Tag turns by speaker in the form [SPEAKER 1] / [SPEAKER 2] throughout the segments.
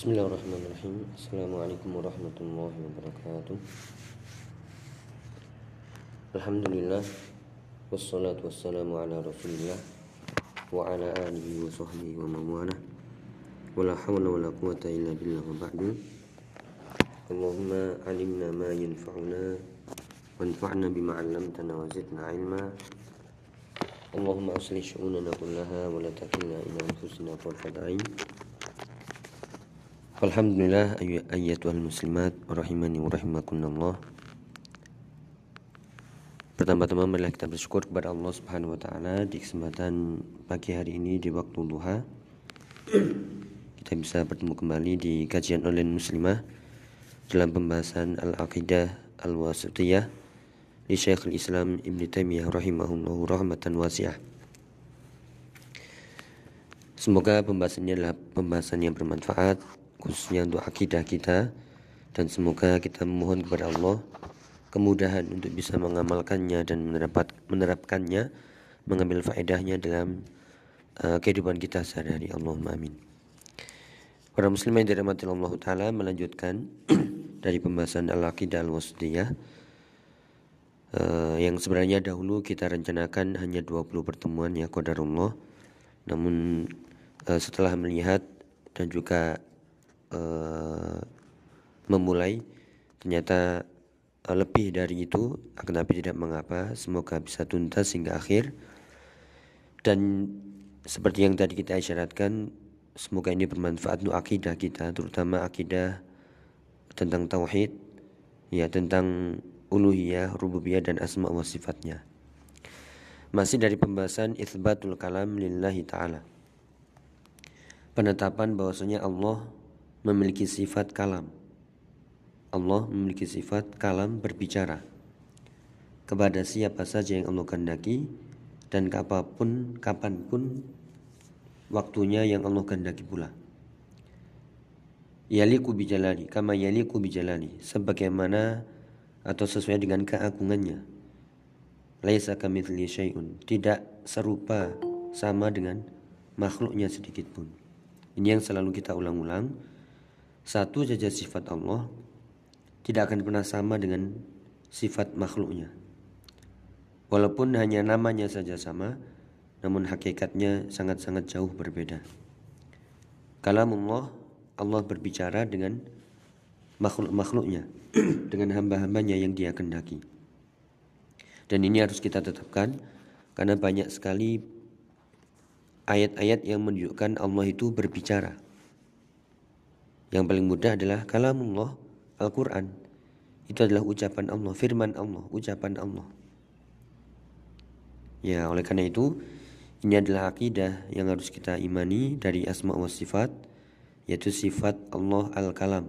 [SPEAKER 1] Bismillahirrahmanirrahim. Assalamualaikum warahmatullahi wabarakatuh. Alhamdulillah. Wassalatu wassalamu ala rasulillah Wa ala alihi wa sahbihi wa mawala Wa la hawla wa la quwata illa billah wa ba'du. Allahumma alimna ma yanfa'una Wanfa'na bima 'allamtana wa zidna ilma. Allahumma aslih syu'unana kullaha wa la takilna ila anfusina tarfata ain Alhamdulillah ayyatuhal muslimat rahimani wa rahimakunallah. Pertama-tama marilah kita bersyukur kepada Allah Subhanahu wa taala di kesempatan pagi hari ini di waktu duha. Kita bisa bertemu kembali di kajian online muslimah dalam pembahasan Al-Aqidah Al-Wasitiyah di Syekhul Islam Ibn Taimiyah rahimahullahu rahmatan wasi'ah. Semoga pembahasannya adalah pembahasan yang bermanfaat khususnya untuk akidah kita. Dan semoga kita memohon kepada Allah kemudahan untuk bisa mengamalkannya dan menerap, menerapkannya mengambil faedahnya dalam uh, kehidupan kita sehari-hari. Allahumma amin. Para muslim yang dirahmati Allah Ta'ala melanjutkan dari pembahasan Al-Aqidah Al-Wasdiyah uh, yang sebenarnya dahulu kita rencanakan hanya 20 pertemuan ya qadarullah namun uh, setelah melihat dan juga uh, memulai ternyata uh, lebih dari itu akan tapi tidak mengapa semoga bisa tuntas hingga akhir dan seperti yang tadi kita isyaratkan semoga ini bermanfaat untuk akidah kita terutama akidah tentang tauhid ya tentang uluhiyah, rububiyah dan asma wa sifatnya. Masih dari pembahasan itsbatul kalam lillahi taala. Penetapan bahwasanya Allah memiliki sifat kalam. Allah memiliki sifat kalam berbicara kepada siapa saja yang Allah kehendaki dan kapan pun kapan pun waktunya yang Allah kehendaki pula. Yaliku bijalali kama yaliku bijalali sebagaimana atau sesuai dengan keagungannya. Laisa kamitsli syai'un, tidak serupa sama dengan makhluknya sedikit pun. Ini yang selalu kita ulang-ulang satu saja sifat Allah tidak akan pernah sama dengan sifat makhluknya. Walaupun hanya namanya saja sama, namun hakikatnya sangat-sangat jauh berbeda. Kalamullah, Allah berbicara dengan makhluk-makhluknya, dengan hamba-hambanya yang dia kendaki. Dan ini harus kita tetapkan karena banyak sekali ayat-ayat yang menunjukkan Allah itu berbicara. Yang paling mudah adalah kalamullah Al-Quran. Itu adalah ucapan Allah, firman Allah, ucapan Allah. Ya, oleh karena itu ini adalah akidah yang harus kita imani dari asma wa sifat yaitu sifat Allah al-kalam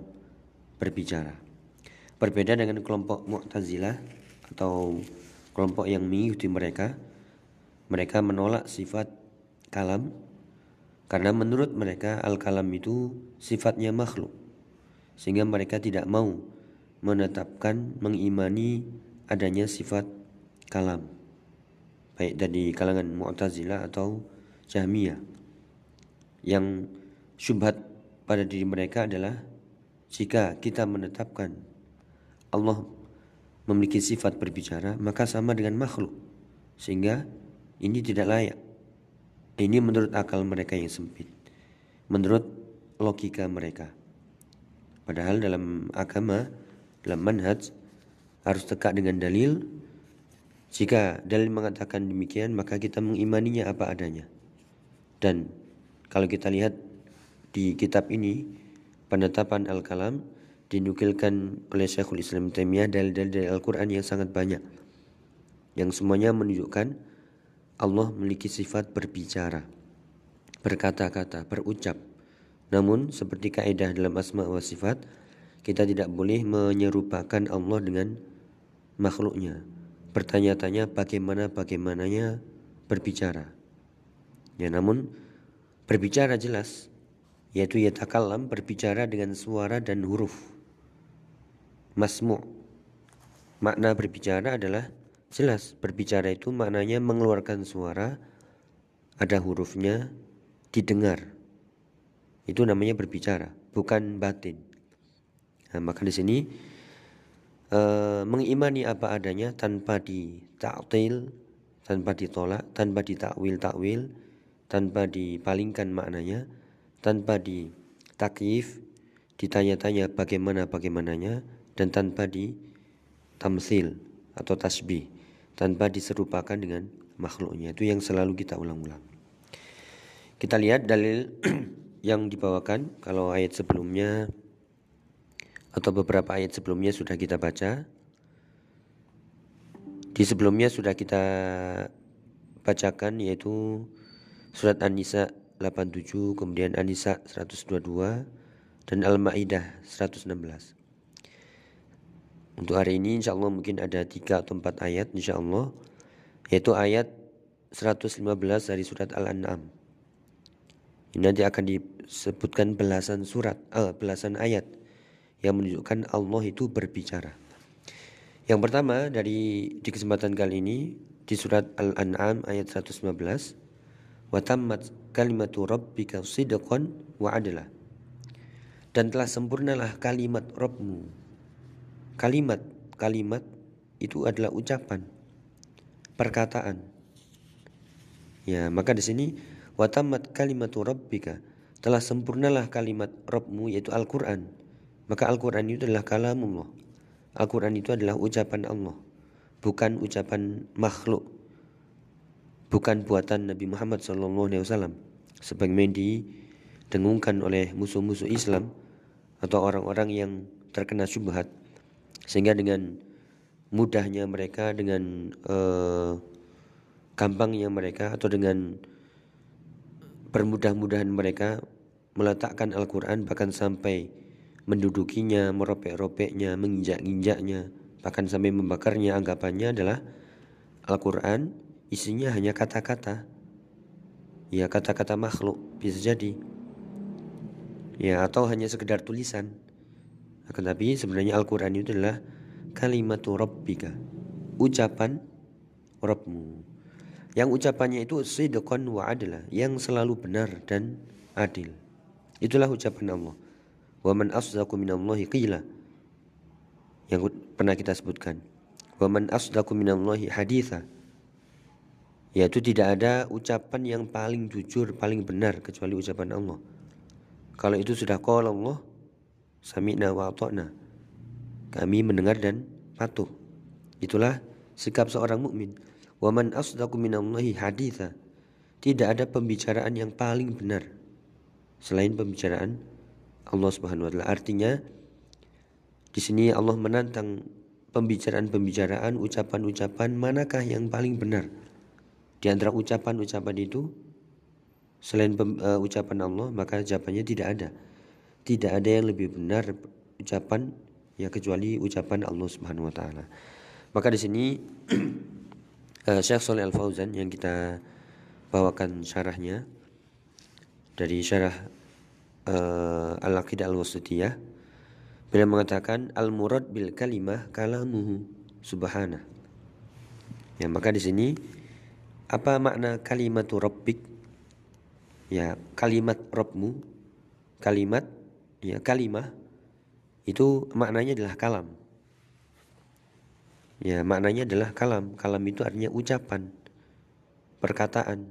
[SPEAKER 1] berbicara. Berbeda dengan kelompok Mu'tazilah atau kelompok yang mengikuti mereka, mereka menolak sifat kalam karena menurut mereka al-kalam itu sifatnya makhluk. Sehingga mereka tidak mau menetapkan, mengimani adanya sifat kalam. Baik dari kalangan Mu'tazilah atau Jahmiyah. Yang syubhat pada diri mereka adalah jika kita menetapkan Allah memiliki sifat berbicara, maka sama dengan makhluk. Sehingga ini tidak layak ini menurut akal mereka yang sempit. Menurut logika mereka. Padahal dalam agama, dalam manhaj harus tegak dengan dalil. Jika dalil mengatakan demikian, maka kita mengimaninya apa adanya. Dan kalau kita lihat di kitab ini, penetapan Al-Kalam dinukilkan oleh Syekhul Islam Taimiyah dalil-dalil Al-Quran yang sangat banyak. Yang semuanya menunjukkan Allah memiliki sifat berbicara, berkata-kata, berucap. Namun seperti kaidah dalam asma wa sifat, kita tidak boleh menyerupakan Allah dengan makhluknya. Bertanya-tanya bagaimana bagaimananya berbicara. Ya namun berbicara jelas yaitu yatakalam berbicara dengan suara dan huruf. Masmu' makna berbicara adalah Jelas berbicara itu maknanya mengeluarkan suara, ada hurufnya, didengar. Itu namanya berbicara. bukan batin. Nah, maka di sini uh, mengimani apa adanya tanpa ditaktil, tanpa ditolak, tanpa ditakwil takwil, tanpa dipalingkan maknanya, tanpa ditakyif, ditanya-tanya bagaimana bagaimananya, dan tanpa ditamsil atau tasbih, tanpa diserupakan dengan makhluknya. Itu yang selalu kita ulang-ulang. Kita lihat dalil yang dibawakan kalau ayat sebelumnya atau beberapa ayat sebelumnya sudah kita baca. Di sebelumnya sudah kita bacakan yaitu surat An-Nisa 87, kemudian An-Nisa 122 dan Al-Maidah 116. Untuk hari ini insya Allah mungkin ada tiga atau empat ayat insya Allah yaitu ayat 115 dari surat Al-An'am. Ini nanti akan disebutkan belasan surat, eh, belasan ayat yang menunjukkan Allah itu berbicara. Yang pertama dari di kesempatan kali ini di surat Al-An'am ayat 115 wa tammat kalimatu rabbika sidqan wa adla dan telah sempurnalah kalimat Rabbmu kalimat kalimat itu adalah ucapan perkataan. Ya maka di sini Watamat kalimatu rabbika telah sempurnalah kalimat Rabbmu yaitu Al-Quran. Maka Al-Quran itu adalah kalamullah. Al-Quran itu adalah ucapan Allah bukan ucapan makhluk. Bukan buatan Nabi Muhammad SAW sebagaimana didengungkan oleh musuh-musuh Islam atau orang-orang yang terkena syubhat sehingga dengan mudahnya mereka dengan uh, gampangnya mereka atau dengan permudah-mudahan mereka meletakkan Al-Quran bahkan sampai mendudukinya, meropek-ropeknya, menginjak-injaknya, bahkan sampai membakarnya anggapannya adalah Al-Quran isinya hanya kata-kata. Ya kata-kata makhluk bisa jadi. Ya atau hanya sekedar tulisan. Akan tapi sebenarnya Al-Quran itu adalah kalimat rabbika. Ucapan Rabbmu. Yang ucapannya itu sidqan wa adla, yang selalu benar dan adil. Itulah ucapan Allah. Wa man asdaqu minallahi qila. Yang pernah kita sebutkan. Wa man asdaqu minallahi haditha. Yaitu tidak ada ucapan yang paling jujur, paling benar kecuali ucapan Allah. Kalau itu sudah qala Allah, sami'na wa ata'na. Kami mendengar dan patuh. Itulah sikap seorang mukmin. Waman asdaqu minallahi haditha. Tidak ada pembicaraan yang paling benar selain pembicaraan Allah Subhanahu wa taala. Artinya di sini Allah menantang pembicaraan-pembicaraan, ucapan-ucapan manakah yang paling benar? Di antara ucapan-ucapan itu selain uh, ucapan Allah, maka jawabannya tidak ada. Tidak ada yang lebih benar ucapan ya kecuali ucapan Allah Subhanahu wa taala. Maka di sini uh, Syekh Soleh Al Fauzan yang kita bawakan syarahnya dari syarah uh, Al Aqidah Al Wasitiyah beliau mengatakan al murad bil kalimah kalamuhu subhana ya maka di sini apa makna kalimat rabbik ya kalimat Rabbmu kalimat ya kalimah itu maknanya adalah kalam Ya, maknanya adalah kalam. Kalam itu artinya ucapan, perkataan.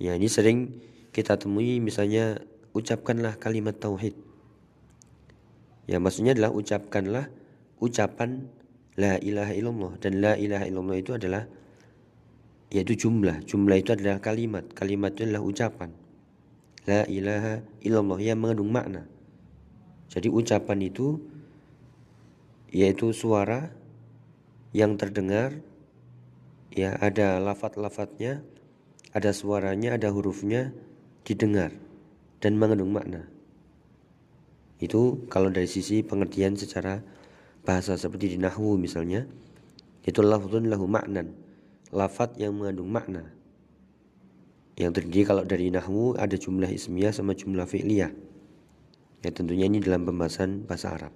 [SPEAKER 1] Ya, ini sering kita temui misalnya ucapkanlah kalimat tauhid. Ya, maksudnya adalah ucapkanlah ucapan la ilaha illallah dan la ilaha illallah itu adalah yaitu jumlah. Jumlah itu adalah kalimat. Kalimat itu adalah ucapan. La ilaha illallah yang mengandung makna. Jadi ucapan itu yaitu suara yang terdengar ya ada lafat-lafatnya ada suaranya ada hurufnya didengar dan mengandung makna itu kalau dari sisi pengertian secara bahasa seperti di nahwu misalnya itu lafzun lahu maknan lafat yang mengandung makna yang terdiri kalau dari nahwu ada jumlah ismiyah sama jumlah fi'liyah. Ya tentunya ini dalam pembahasan bahasa Arab.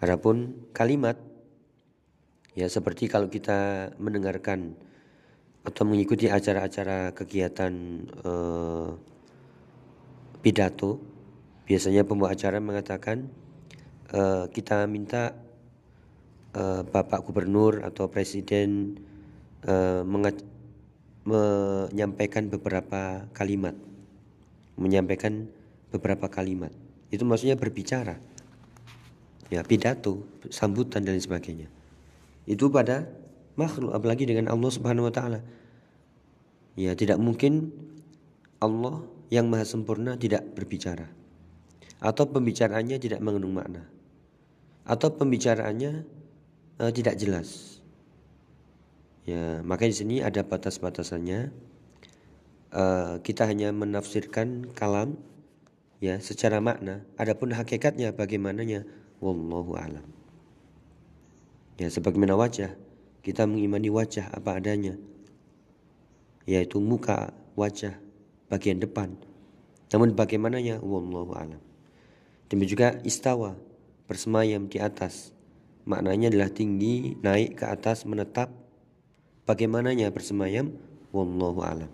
[SPEAKER 1] Adapun kalimat ya seperti kalau kita mendengarkan atau mengikuti acara-acara kegiatan eh, pidato biasanya pembawa acara mengatakan uh, kita minta uh, Bapak Gubernur atau Presiden uh, menyampaikan beberapa kalimat, menyampaikan beberapa kalimat. Itu maksudnya berbicara, ya pidato, sambutan dan sebagainya. Itu pada makhluk, apalagi dengan Allah Subhanahu Wa Taala. Ya tidak mungkin Allah yang maha sempurna tidak berbicara atau pembicaraannya tidak mengandung makna atau pembicaraannya uh, tidak jelas. Ya, maka di sini ada batas-batasannya. Uh, kita hanya menafsirkan kalam ya secara makna. Adapun hakikatnya bagaimananya wallahu alam. Ya, sebagaimana wajah, kita mengimani wajah apa adanya. Yaitu muka, wajah, bagian depan. Namun bagaimananya wallahu alam. Demikian juga istawa, bersemayam di atas. Maknanya adalah tinggi, naik ke atas, menetap. Bagaimananya bersemayam? Wallahu alam.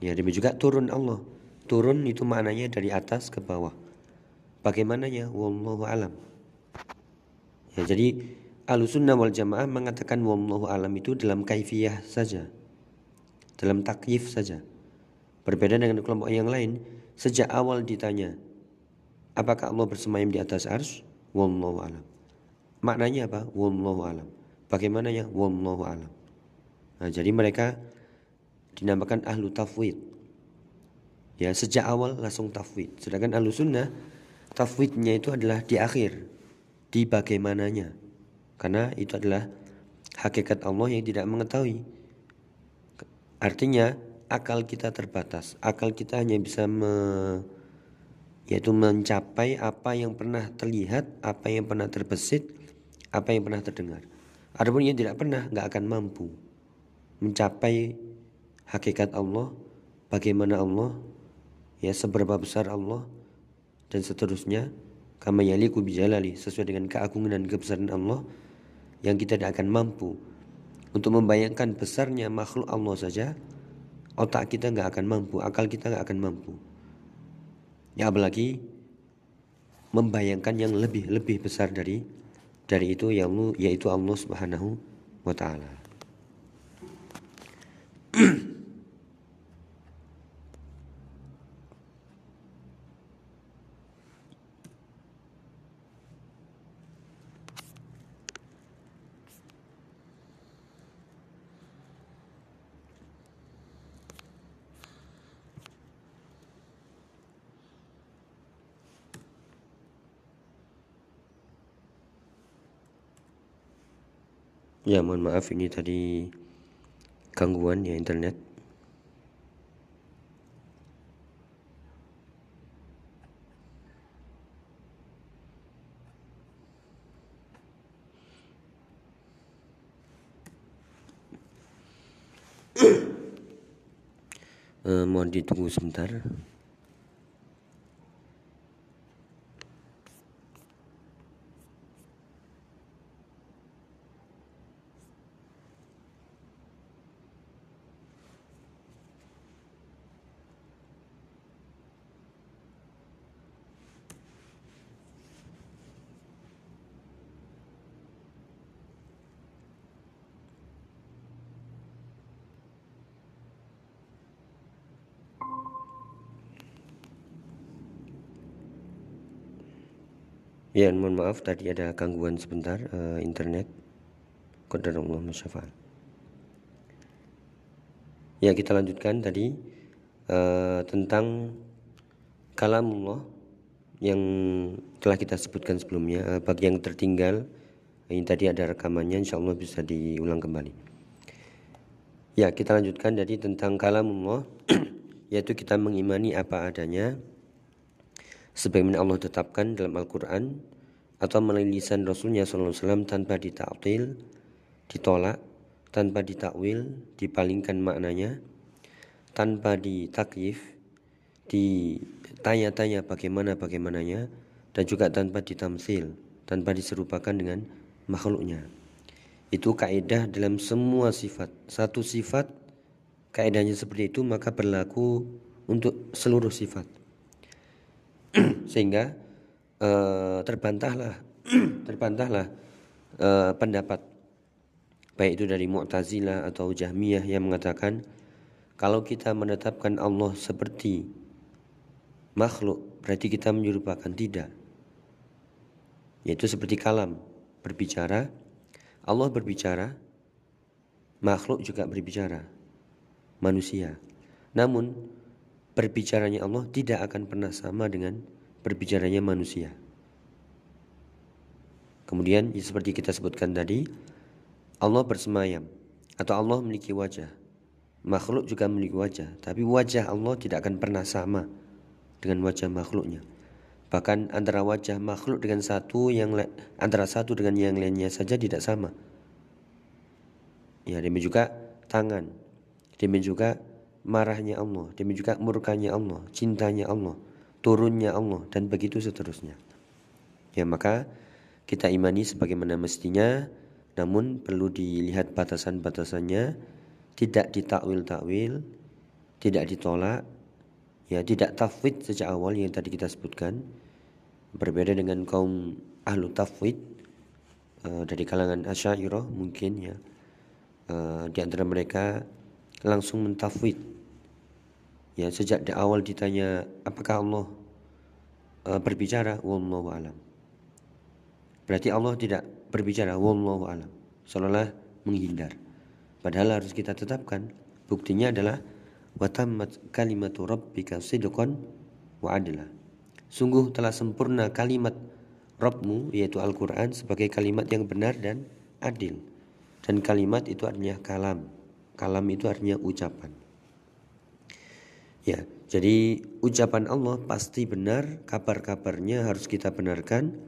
[SPEAKER 1] Ya, demikian juga turun Allah. Turun itu maknanya dari atas ke bawah. Bagaimananya? Wallahu alam. Ya, jadi Ahlussunnah wal Jamaah mengatakan wallahu alam itu dalam kaifiyah saja. Dalam takyif saja. Berbeda dengan kelompok yang lain, sejak awal ditanya, Apakah Allah bersemayam di atas ars? Wallahu alam. Maknanya apa? Wallahu alam. Bagaimana ya? Wallahu alam. Nah, jadi mereka dinamakan ahlu tafwid. Ya, sejak awal langsung tafwid. Sedangkan ahlu sunnah tafwidnya itu adalah di akhir, di bagaimananya. Karena itu adalah hakikat Allah yang tidak mengetahui. Artinya akal kita terbatas. Akal kita hanya bisa me yaitu mencapai apa yang pernah terlihat, apa yang pernah terbesit, apa yang pernah terdengar. Adapun yang tidak pernah nggak akan mampu mencapai hakikat Allah, bagaimana Allah, ya seberapa besar Allah dan seterusnya. Kama yaliku bijalali sesuai dengan keagungan dan kebesaran Allah yang kita tidak akan mampu untuk membayangkan besarnya makhluk Allah saja otak kita nggak akan mampu akal kita nggak akan mampu. Ya apalagi membayangkan yang lebih-lebih besar dari dari itu yang yaitu Allah Subhanahu wa taala. Ya mohon maaf ini tadi gangguan ya internet. eh, mohon ditunggu sebentar. Ya, mohon maaf tadi ada gangguan sebentar uh, internet. Qadarullah musyafa'al. Ya, kita lanjutkan tadi uh, tentang kalamullah yang telah kita sebutkan sebelumnya. Uh, bagi yang tertinggal, ini tadi ada rekamannya, insya Allah bisa diulang kembali. Ya, kita lanjutkan jadi tentang kalamullah, yaitu kita mengimani apa adanya, sebagaimana Allah tetapkan dalam Al-Quran atau melalui lisan Rasulnya SAW tanpa ditaktil, ditolak, tanpa ditakwil, dipalingkan maknanya, tanpa ditakyif, ditanya-tanya bagaimana bagaimananya, dan juga tanpa ditamsil, tanpa diserupakan dengan makhluknya. Itu kaidah dalam semua sifat. Satu sifat kaidahnya seperti itu maka berlaku untuk seluruh sifat. sehingga uh, terbantahlah terbantahlah uh, pendapat. Baik itu dari Mu'tazilah atau Jahmiyah yang mengatakan kalau kita menetapkan Allah seperti makhluk berarti kita menyerupakan. Tidak. Yaitu seperti kalam berbicara Allah berbicara makhluk juga berbicara. Manusia. Namun berbicaranya Allah tidak akan pernah sama dengan berbicaranya manusia kemudian seperti kita sebutkan tadi Allah bersemayam atau Allah memiliki wajah makhluk juga memiliki wajah tapi wajah Allah tidak akan pernah sama dengan wajah makhluknya. Bahkan antara wajah makhluk dengan satu yang antara satu dengan yang lainnya saja tidak sama. Ya, demikian juga tangan. Demikian juga marahnya Allah, demikian juga murkanya Allah, cintanya Allah, turunnya Allah dan begitu seterusnya. Ya, maka kita imani sebagaimana mestinya namun perlu dilihat batasan-batasannya. Tidak ditakwil-takwil, tidak ditolak ya tidak tafwid sejak awal yang tadi kita sebutkan. Berbeda dengan kaum ahlu tafwid uh, dari kalangan asyairah mungkin ya uh, di antara mereka langsung mentafwid ya sejak di awal ditanya apakah Allah uh, berbicara wallahu alam berarti Allah tidak berbicara wallahu alam seolah menghindar padahal harus kita tetapkan buktinya adalah wa tammat kalimatu rabbika sidqan wa adla. Sungguh telah sempurna kalimat Rabbmu yaitu Al-Quran sebagai kalimat yang benar dan adil. Dan kalimat itu artinya kalam. Kalam itu artinya ucapan. Ya, jadi ucapan Allah pasti benar, kabar-kabarnya harus kita benarkan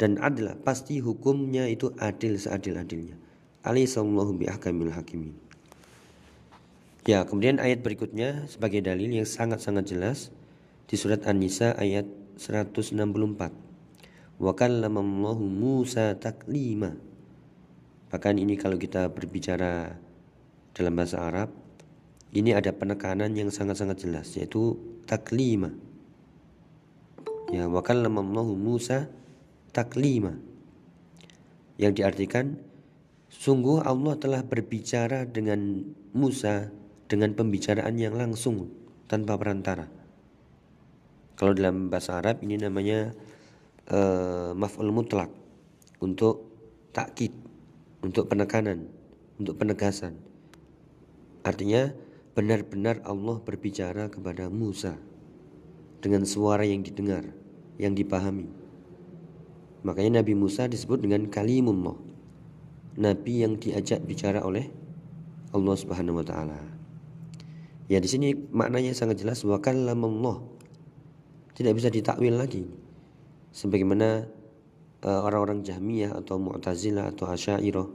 [SPEAKER 1] dan adil pasti hukumnya itu adil seadil-adilnya. Alaihissallahu hakimin. Ya, kemudian ayat berikutnya sebagai dalil yang sangat-sangat jelas di surat An-Nisa ayat 164. Wa kallamallahu Musa taklima. Bahkan ini kalau kita berbicara dalam bahasa Arab, ini ada penekanan yang sangat-sangat jelas yaitu taklima. Ya, wa kallamallahu Musa taklima. Yang diartikan sungguh Allah telah berbicara dengan Musa dengan pembicaraan yang langsung tanpa perantara. Kalau dalam bahasa Arab ini namanya uh, maf'ul mutlak untuk takkid, untuk penekanan, untuk penegasan. Artinya benar-benar Allah berbicara kepada Musa dengan suara yang didengar, yang dipahami. Makanya Nabi Musa disebut dengan kalimullah. Nabi yang diajak bicara oleh Allah Subhanahu wa taala. Ya di sini maknanya sangat jelas wa kallamallah. Tidak bisa ditakwil lagi. Sebagaimana uh, orang-orang Jahmiyah atau Mu'tazilah atau Asy'ariyah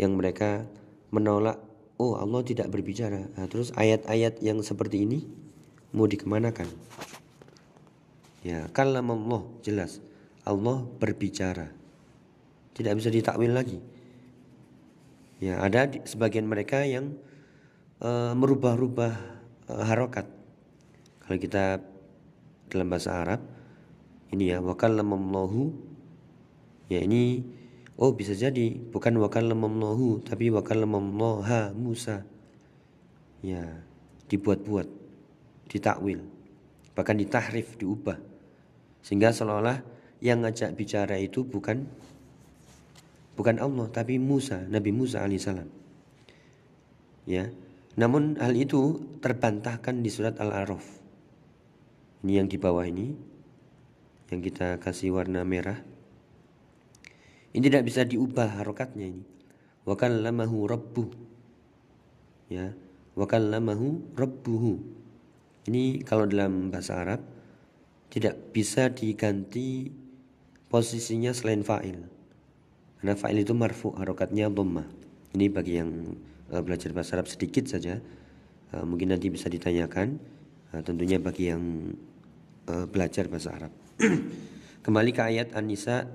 [SPEAKER 1] yang mereka menolak oh Allah tidak berbicara. Nah, terus ayat-ayat yang seperti ini mau dikemanakan? Ya, kallamallah jelas. Allah berbicara. Tidak bisa ditakwil lagi. Ya, ada di, sebagian mereka yang uh, merubah-rubah uh, harokat. Kalau kita dalam bahasa Arab ini ya wakallamallahu ya ini oh bisa jadi bukan wakallamallahu tapi wakallamallaha Musa. Ya, dibuat-buat, ditakwil, bahkan ditahrif, diubah. Sehingga seolah-olah yang ngajak bicara itu bukan bukan Allah tapi Musa, Nabi Musa alaihissalam. Ya, namun hal itu terbantahkan di surat Al-A'raf. Ini yang di bawah ini yang kita kasih warna merah. Ini tidak bisa diubah harokatnya ini. Wa kallamahu rabbuh. Ya, wa kallamahu rabbuhu. Ini kalau dalam bahasa Arab tidak bisa diganti posisinya selain fa'il. Karena fa'il itu marfu, harokatnya dhammah. Ini bagi yang uh, belajar bahasa Arab sedikit saja uh, mungkin nanti bisa ditanyakan uh, tentunya bagi yang belajar bahasa Arab kembali ke ayat An-Nisa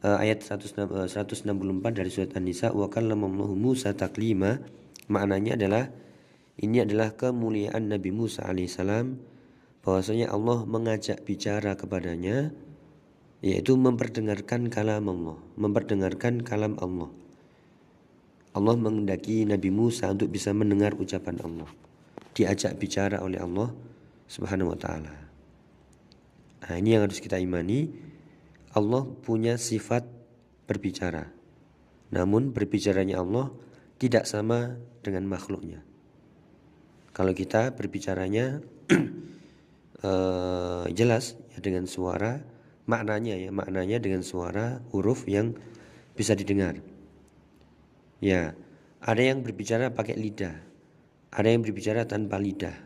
[SPEAKER 1] ayat 100, uh, 164 dari surat An-Nisa wa kallamallahu Musa taklima maknanya adalah ini adalah kemuliaan Nabi Musa alaihissalam bahwasanya Allah mengajak bicara kepadanya yaitu memperdengarkan kalam Allah, memperdengarkan kalam Allah. Allah mengendaki Nabi Musa untuk bisa mendengar ucapan Allah. Diajak bicara oleh Allah Subhanahu wa taala. Nah, ini yang harus kita imani. Allah punya sifat berbicara. Namun berbicaranya Allah tidak sama dengan makhluknya. Kalau kita berbicaranya uh, jelas ya dengan suara maknanya ya maknanya dengan suara huruf yang bisa didengar. Ya, ada yang berbicara pakai lidah, ada yang berbicara tanpa lidah.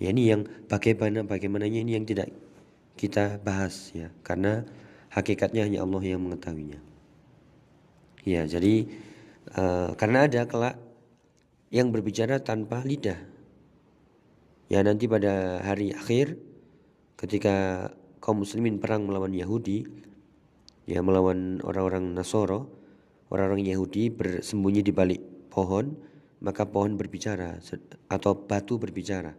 [SPEAKER 1] Ya ini yang bagaimana bagaimananya ini yang tidak kita bahas ya, karena hakikatnya hanya Allah yang mengetahuinya. Ya, jadi uh, karena ada kelak yang berbicara tanpa lidah. Ya nanti pada hari akhir ketika kaum muslimin perang melawan Yahudi, ya melawan orang-orang Nasoro, orang-orang Yahudi bersembunyi di balik pohon, maka pohon berbicara atau batu berbicara.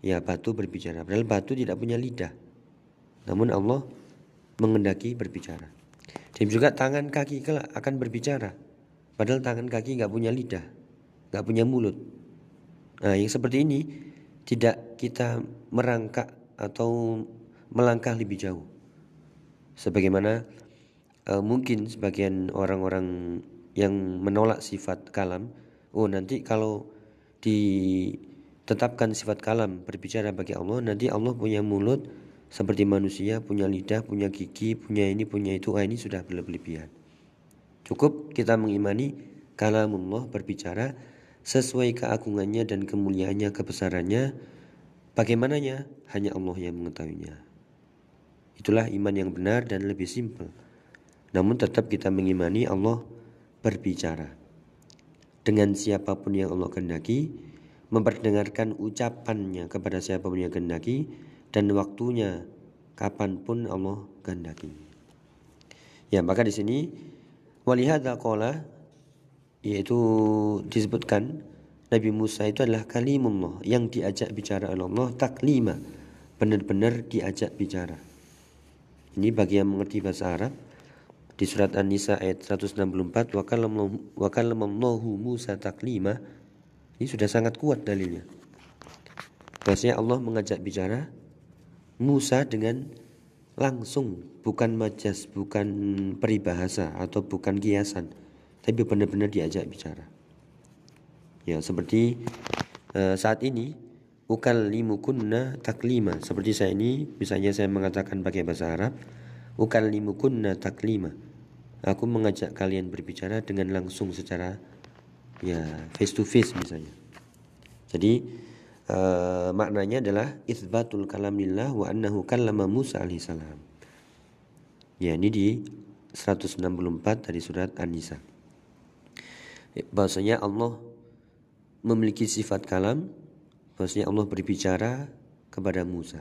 [SPEAKER 1] Ya, batu berbicara. Padahal batu tidak punya lidah. Namun Allah mengendaki berbicara. Dan juga tangan kaki kelak akan berbicara. Padahal tangan kaki nggak punya lidah, nggak punya mulut. Nah, yang seperti ini tidak kita merangkak atau melangkah lebih jauh. Sebagaimana uh, mungkin sebagian orang-orang yang menolak sifat kalam, oh nanti kalau ditetapkan sifat kalam berbicara bagi Allah, nanti Allah punya mulut seperti manusia, punya lidah, punya gigi, punya ini, punya itu, ah ini sudah berlebihan. Cukup kita mengimani kalamullah berbicara sesuai keagungannya dan kemuliaannya, kebesarannya, bagaimananya hanya Allah yang mengetahuinya. Itulah iman yang benar dan lebih simpel. Namun tetap kita mengimani Allah berbicara. Dengan siapa pun yang Allah kehendaki, memperdengarkan ucapannya kepada siapa pun yang kehendaki, dan waktunya kapan pun Allah kehendaki. Ya, maka di sini walihada qala yaitu disebutkan Nabi Musa itu adalah kalimullah yang diajak bicara oleh Allah taklima benar-benar diajak bicara. Ini bagi yang mengerti bahasa Arab di surat An-Nisa ayat 164 wa kallamallahu Musa taklima ini sudah sangat kuat dalilnya. Bahasanya Allah mengajak bicara Musa dengan langsung bukan majas, bukan peribahasa atau bukan kiasan, tapi benar-benar diajak bicara. Ya, seperti uh, saat ini ukal limukunna taklima seperti saya ini misalnya saya mengatakan pakai bahasa Arab ukal limukunna taklima Aku mengajak kalian berbicara dengan langsung secara ya face to face misalnya. Jadi uh, maknanya adalah isbatul kalamillah wa annahu kallama Musa alaihissalam. Ya ini di 164 dari surat An-Nisa. Bahasanya Allah memiliki sifat kalam, bahasanya Allah berbicara kepada Musa.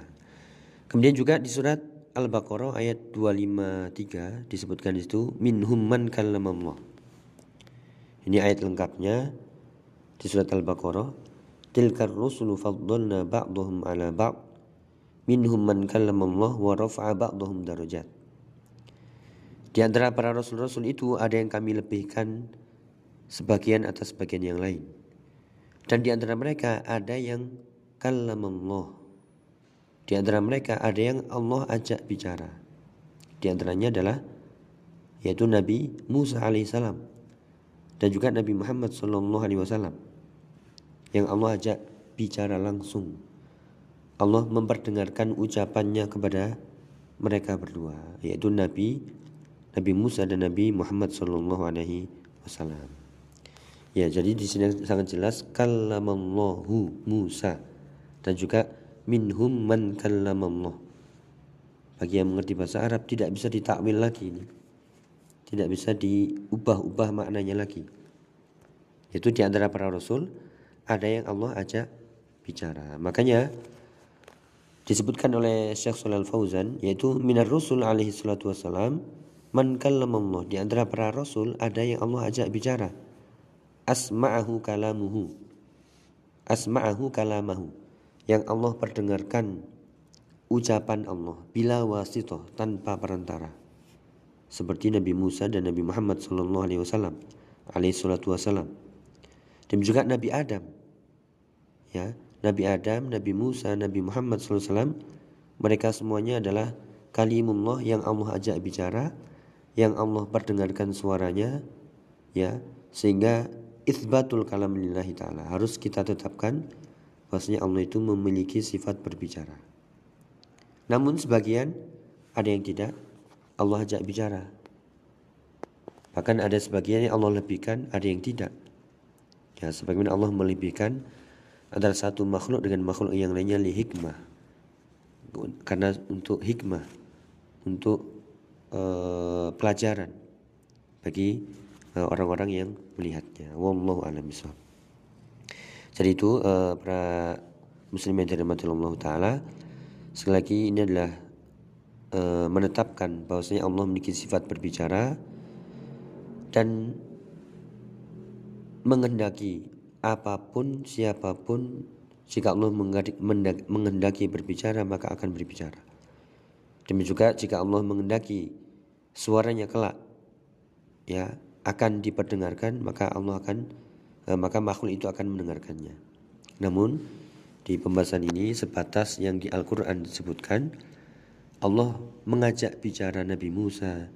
[SPEAKER 1] Kemudian juga di surat Al-Baqarah ayat 253 disebutkan di situ minhum man kallamallah. Ini ayat lengkapnya di surat Al-Baqarah. Tilkar rusulu faddalna ba'dhum ala ba'd. Minhum. Di antara para rasul-rasul itu ada yang kami lebihkan sebagian atas sebagian yang lain. Dan di antara mereka ada yang kallamallah di antara mereka ada yang Allah ajak bicara. Di antaranya adalah yaitu Nabi Musa alaihissalam dan juga Nabi Muhammad sallallahu alaihi wasallam yang Allah ajak bicara langsung. Allah memperdengarkan ucapannya kepada mereka berdua yaitu Nabi Nabi Musa dan Nabi Muhammad sallallahu alaihi wasallam. Ya, jadi di sini sangat jelas kallamallahu Musa dan juga minhum man kallamallah. Bagi yang mengerti bahasa Arab tidak bisa ditakwil lagi ini. Tidak bisa diubah-ubah maknanya lagi. Itu di antara para rasul ada yang Allah ajak bicara. Makanya disebutkan oleh Syekh Shalal Fauzan yaitu minar rusul alaihi salatu wassalam man kallamallah. Di antara para rasul ada yang Allah ajak bicara. Asma'ahu kalamuhu. Asma'ahu kalamahu yang Allah perdengarkan ucapan Allah bila wasitoh tanpa perantara seperti Nabi Musa dan Nabi Muhammad Sallallahu Alaihi Wasallam alaihi salatu wasallam dan juga Nabi Adam ya Nabi Adam Nabi Musa Nabi Muhammad Wasallam mereka semuanya adalah kalimullah yang Allah ajak bicara yang Allah perdengarkan suaranya ya sehingga itsbatul kalam lillahi taala harus kita tetapkan bahwasanya Allah itu memiliki sifat berbicara namun sebagian ada yang tidak Allah ajak bicara. Bahkan ada sebagian yang Allah lebihkan, ada yang tidak. Ya, sebagaimana Allah melebihkan antara satu makhluk dengan makhluk yang lainnya li hikmah. Karena untuk hikmah, untuk uh, pelajaran bagi uh, orang-orang yang melihatnya. Wallahu a'lam. Jadi itu uh, para muslimin yang dirahmati Allah taala Sekali lagi ini adalah e, menetapkan bahwasanya Allah memiliki sifat berbicara dan menghendaki apa pun siapa pun jika Allah menghendaki berbicara maka akan berbicara. Demikian juga jika Allah menghendaki suaranya kelak ya akan diperdengarkan maka Allah akan eh, maka makhluk itu akan mendengarkannya. Namun di pembahasan ini sebatas yang di Al-Quran disebutkan Allah mengajak bicara Nabi Musa,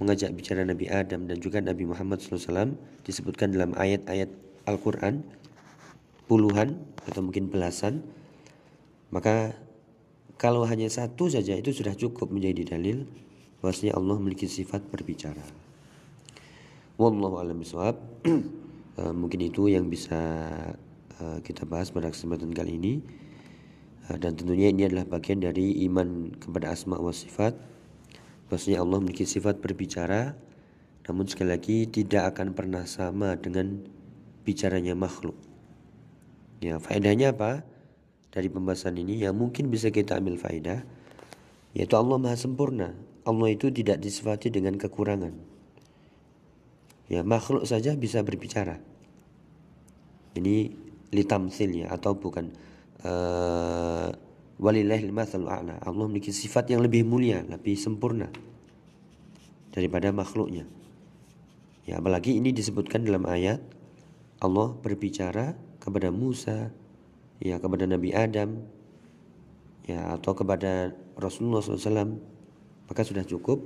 [SPEAKER 1] mengajak bicara Nabi Adam dan juga Nabi Muhammad SAW disebutkan dalam ayat-ayat Al-Quran puluhan atau mungkin belasan maka kalau hanya satu saja itu sudah cukup menjadi dalil bahwasanya Allah memiliki sifat berbicara. Wallahu a'lam bishawab. Eh, mungkin itu yang bisa Eh, kita bahas pada kesempatan kali ini eh, dan tentunya ini adalah bagian dari iman kepada asma wa sifat bahwasanya Allah memiliki sifat berbicara namun sekali lagi tidak akan pernah sama dengan bicaranya makhluk. Ya faedahnya apa? Dari pembahasan ini yang mungkin bisa kita ambil faedah yaitu Allah maha sempurna. Allah itu tidak disifati dengan kekurangan. Ya makhluk saja bisa berbicara. Ini litamsil ya atau bukan uh. Allah memiliki sifat yang lebih mulia, lebih sempurna daripada makhluknya. Ya, apalagi ini disebutkan dalam ayat Allah berbicara kepada Musa, ya kepada Nabi Adam, ya atau kepada Rasulullah SAW, maka sudah cukup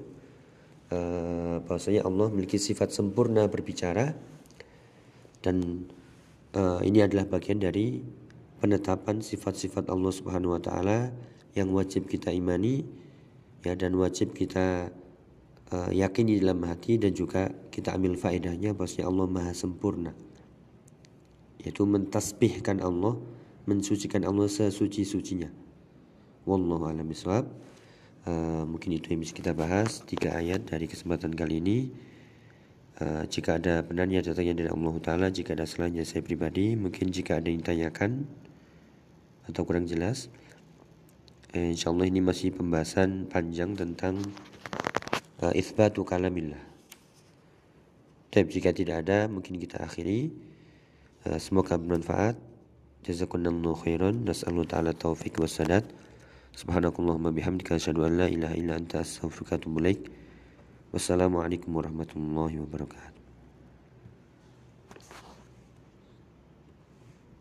[SPEAKER 1] uh, bahwasanya Allah memiliki sifat sempurna berbicara dan uh, ini adalah bagian dari penetapan sifat-sifat Allah Subhanahu wa taala yang wajib kita imani ya dan wajib kita uh, yakini dalam hati dan juga kita ambil faedahnya bahwasanya Allah Maha sempurna. Yaitu mentasbihkan Allah, mensucikan Allah sesuci-sucinya. Wallahu a'lam bishawab. Uh, mungkin itu yang bisa kita bahas tiga ayat dari kesempatan kali ini. Uh, jika ada benarnya datangnya dari Allah Ta'ala Jika ada salahnya saya pribadi Mungkin jika ada yang ditanyakan Atau kurang jelas eh, Insya Allah ini masih pembahasan panjang tentang uh, Ithbatu kalamillah Tapi jika tidak ada Mungkin kita akhiri Semoga bermanfaat. Jazakumullahu khairan. Nas'allahu ta'ala taufiq wassadat Subhanakallahumma bihamdika Asyadu an la ilaha illa anta astaghfirullah Wassalamualaikum warahmatullahi wabarakatuh.